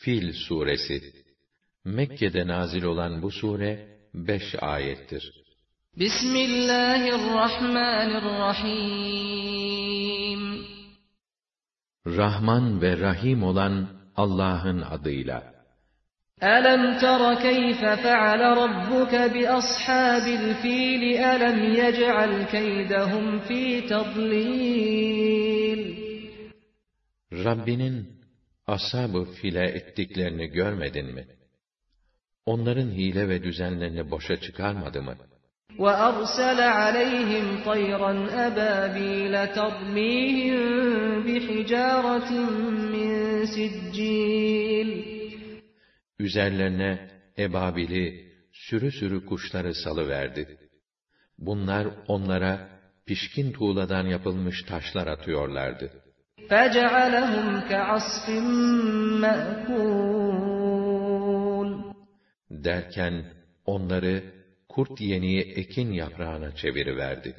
Fil suresi Mekke'de nazil olan bu sure beş ayettir. Bismillahirrahmanirrahim Rahman ve Rahim olan Allah'ın adıyla. أَلَمْ تَرَ كَيْفَ فَعَلَ رَبُّكَ بِأَصْحَابِ الْفِيلِ أَلَمْ يَجْعَلْ كَيْدَهُمْ فِي تَضْلِيلٍ Rabbinin ashab-ı file ettiklerini görmedin mi? Onların hile ve düzenlerini boşa çıkarmadı mı? وَأَرْسَلَ عَلَيْهِمْ طَيْرًا أَبَابِيلَ تَرْمِيهِمْ بِحِجَارَةٍ مِّن سِجِّيلٍ Üzerlerine ebabili, sürü sürü kuşları salıverdi. Bunlar onlara pişkin tuğladan yapılmış taşlar atıyorlardı. فَجَعَلَهُمْ كَعَصْفٍ مَأْكُولٍ Derken onları kurt yeniği ekin yaprağına çeviriverdi.